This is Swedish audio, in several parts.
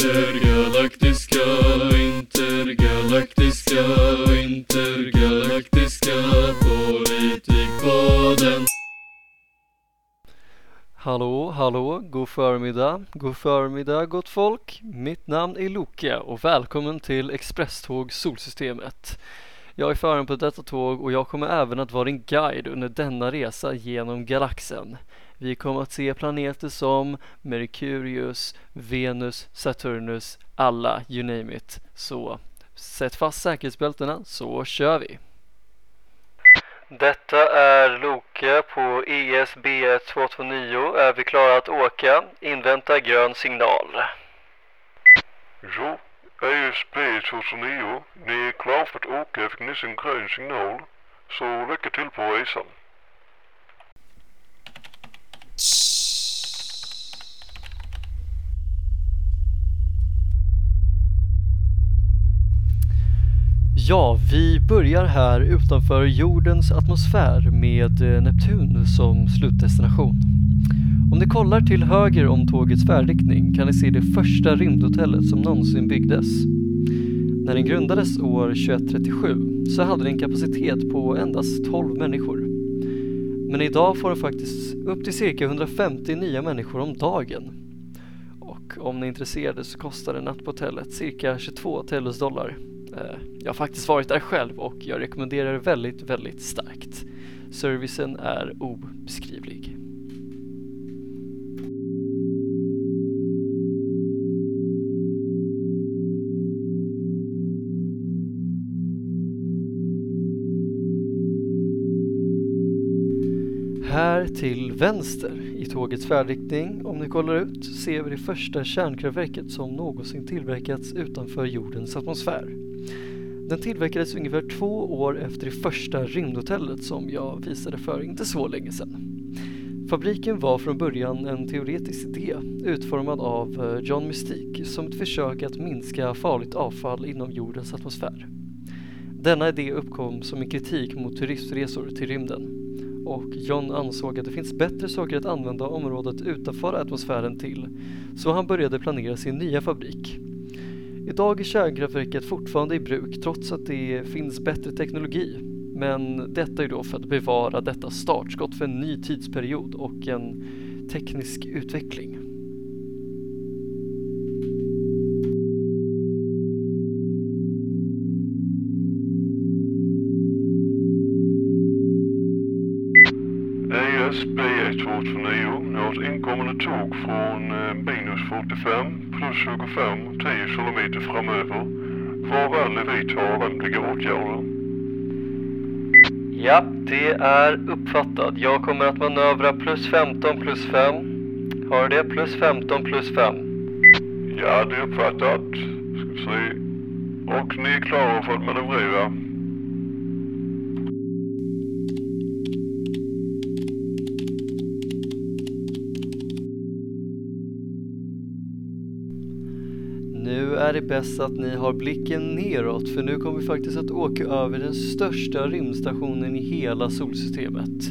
Intergalaktiska, intergalaktiska, intergalaktiska politikpodden. Hallå, hallå, god förmiddag, god förmiddag gott folk. Mitt namn är Loke och välkommen till Expresståg Solsystemet. Jag är föraren på detta tåg och jag kommer även att vara din guide under denna resa genom galaxen. Vi kommer att se planeter som Merkurius, Venus, Saturnus, alla, you name it. Så sätt fast säkerhetsbältena så kör vi! Detta är Loke på ESB 229. Är vi klara att åka? Invänta grön signal. Ja, ESB 2009. Ni är klara för att åka en grön signal. Så lycka till på resan. Ja, vi börjar här utanför jordens atmosfär med eh, Neptun som slutdestination. Om ni kollar till höger om tågets färdriktning kan ni se det första rymdhotellet som någonsin byggdes. När den grundades år 2137 så hade den kapacitet på endast 12 människor. Men idag får den faktiskt upp till cirka 150 nya människor om dagen. Och om ni är intresserade så kostar en natt på hotellet cirka 22 Tellus dollar. Eh, jag har faktiskt varit där själv och jag rekommenderar det väldigt, väldigt starkt. Servicen är obeskrivlig. Här till vänster i tågets färdriktning, om ni kollar ut, ser vi det första kärnkraftverket som någonsin tillverkats utanför jordens atmosfär. Den tillverkades ungefär två år efter det första rymdhotellet som jag visade för inte så länge sedan. Fabriken var från början en teoretisk idé utformad av eh, John Mystique som ett försök att minska farligt avfall inom jordens atmosfär. Denna idé uppkom som en kritik mot turistresor till rymden och John ansåg att det finns bättre saker att använda området utanför atmosfären till så han började planera sin nya fabrik. Idag är kärnkraftverket fortfarande i bruk trots att det finns bättre teknologi. Men detta är då för att bevara detta startskott för en ny tidsperiod och en teknisk utveckling. ESB 229. Ni har ett inkommande tåg från eh, minus 45 plus 25 10 kilometer framöver. Var vänlig vidta lämpliga åtgärder. Ja, det är uppfattat. Jag kommer att manövra plus 15 plus 5. Har du det? Plus 15 plus 5. Ja, det är uppfattat. Ska vi se. Och ni är klara för att manövrera. Bäst att ni har blicken neråt för nu kommer vi faktiskt att åka över den största rymdstationen i hela solsystemet.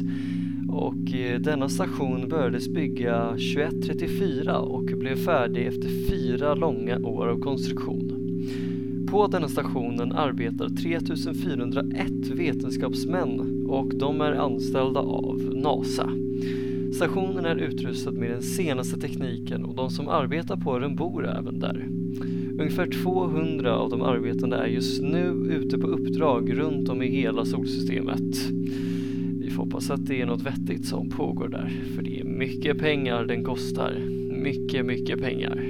Och eh, denna station börjades bygga 2134 och blev färdig efter fyra långa år av konstruktion. På denna stationen arbetar 3401 vetenskapsmän och de är anställda av NASA. Stationen är utrustad med den senaste tekniken och de som arbetar på den bor även där. Ungefär 200 av de arbetande är just nu ute på uppdrag runt om i hela solsystemet. Vi får hoppas att det är något vettigt som pågår där, för det är mycket pengar den kostar. Mycket, mycket pengar.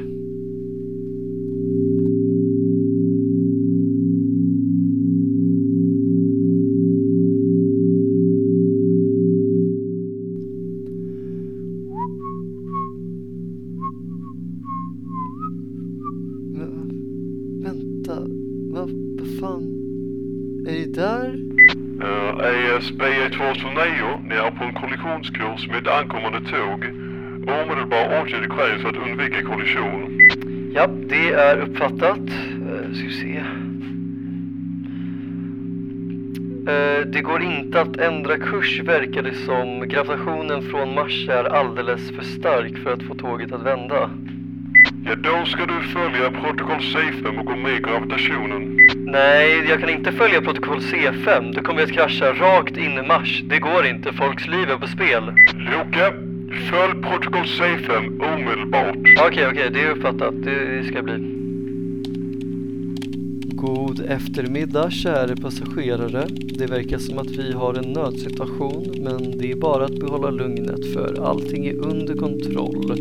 229. Ni är på en kollisionskurs med ett ankommande tåg. Omedelbar åtgärd krävs för att undvika kollision. Ja, det är uppfattat. Uh, ska vi se. Uh, Det går inte att ändra kurs verkar det som. Gravitationen från Mars är alldeles för stark för att få tåget att vända. Ja, då ska du följa protokoll C5 och gå med i gravitationen. Nej, jag kan inte följa protokoll C5. Då kommer jag att krascha rakt in i Mars. Det går inte, folks liv är på spel. Loke, följ protokoll C5 omedelbart. Okej, okej, det är uppfattat. Det ska bli. God eftermiddag kära passagerare. Det verkar som att vi har en nödsituation men det är bara att behålla lugnet för allting är under kontroll.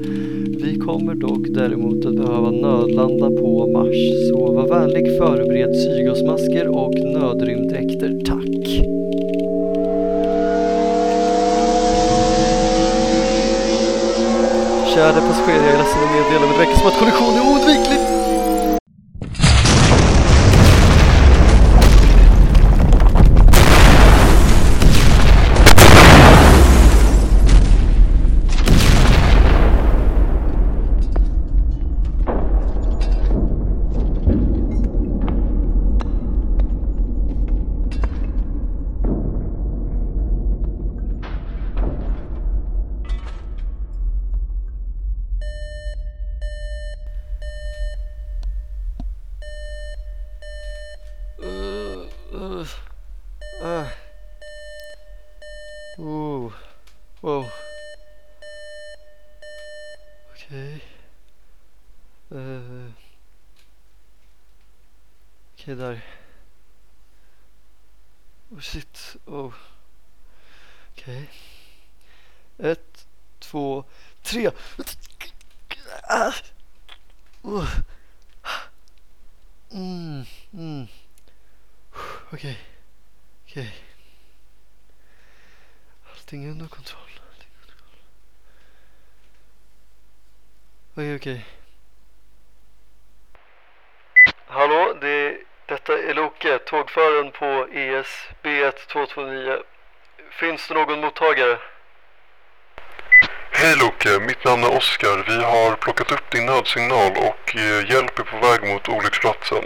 Vi kommer dock däremot att behöva nödlanda på Mars så var vänlig förbered syrgasmasker och nödrymddräkter, tack. Kära passagerare, jag är ledsen att meddela men det verkar som att kollision är oundviklig. Ah. uh. Ooh. Wow. Okej. Uh. Okej, där. Oh shit. Oh. Okej. Ett, två, tre. Ah. Uh. Mm, mm. Okej. Okej. Allting är under kontroll. Allting är under kontroll. Okej, okej. Hallå, det, detta är Loke, tågföraren på E ES B1229. Finns det någon mottagare? Hej Loke, mitt namn är Oskar. Vi har plockat upp din nödsignal och eh, hjälp är på väg mot olycksplatsen.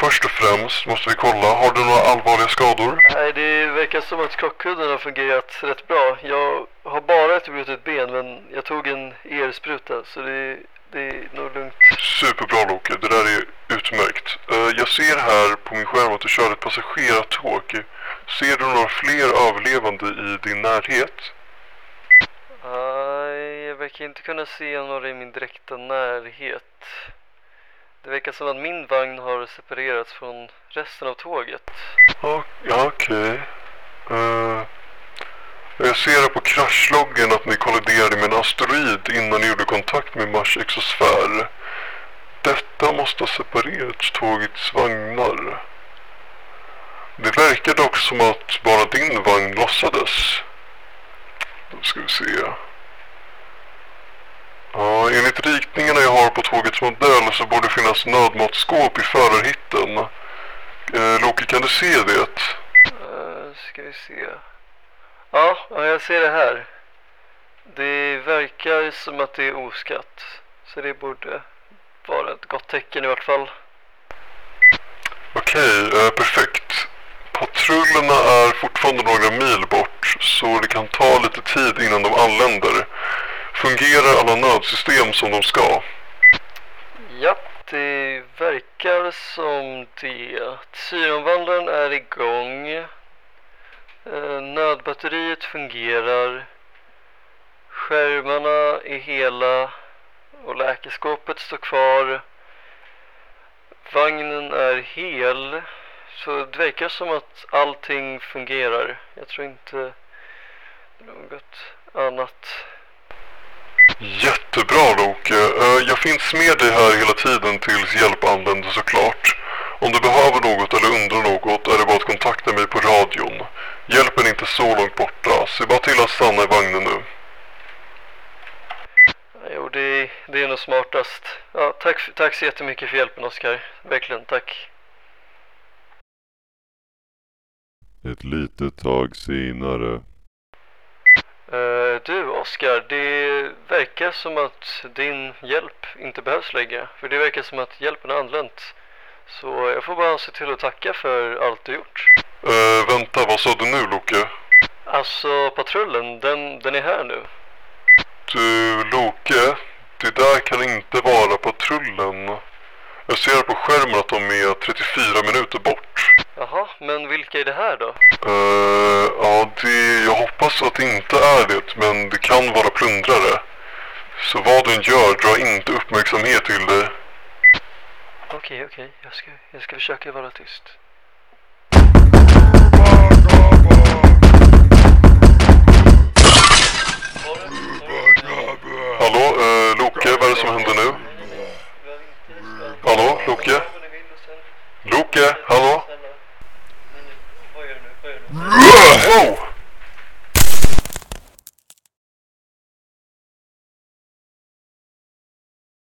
Först och främst måste vi kolla, har du några allvarliga skador? Nej, det verkar som att krockkudden har fungerat rätt bra. Jag har bara ett brutet ben, men jag tog en ER-spruta, så det, det är nog lugnt. Superbra Loke, det där är utmärkt. Eh, Jag ser här på min skärm att du kör ett passagerartåg. Ser du några fler överlevande i din närhet? Nej, jag verkar inte kunna se några i min direkta närhet. Det verkar som att min vagn har separerats från resten av tåget. Ja, ja, okej. Eh, jag ser här på kraschloggen att ni kolliderade med en asteroid innan ni gjorde kontakt med Mars exosfär. Detta måste ha separerat tågets vagnar. Det verkar dock som att bara din vagn lossades. Då ska vi se. Ja, enligt ritningarna jag har på tågets modell så borde det finnas nödmåttskåp i förarhytten. Eh, Loke, kan du se det? Uh, ska vi se. Ja, ja, jag ser det här. Det verkar som att det är oskatt. Så det borde vara ett gott tecken i vart fall. Okej, eh, perfekt. Patrullerna är fortfarande några mil bort så det kan ta lite tid innan de anländer. Fungerar alla nödsystem som de ska? Ja, det verkar som det. Syreomvandlaren är igång. Eh, nödbatteriet fungerar. Skärmarna är hela och läkeskåpet står kvar. Vagnen är hel. Så det verkar som att allting fungerar. Jag tror inte något annat. Jättebra Loke. Eh, Jag finns med dig här hela tiden tills hjälp anländer såklart. Om du behöver något eller undrar något är det bara att kontakta mig på radion. Hjälpen är inte så långt borta. Se bara till att stanna i vagnen nu. Jo, det, det är nog smartast. Ja, tack, tack så jättemycket för hjälpen Oskar. Verkligen, tack. Ett litet tag senare. Eh, du Oskar, det verkar som att din hjälp inte behövs längre. För det verkar som att hjälpen har anlänt. Så jag får bara se till att tacka för allt du gjort. Eh, vänta, vad sa du nu Loke? Alltså patrullen, den, den är här nu. Du Loke, det där kan inte vara patrullen. Jag ser på skärmen att de är 34 minuter bort. Men vilka är det här då? Eh, ja, det, jag hoppas att det inte är det, men det kan vara plundrare. Så vad du än gör, dra inte uppmärksamhet till det. Okej, okej. Jag, ska, jag ska försöka vara tyst.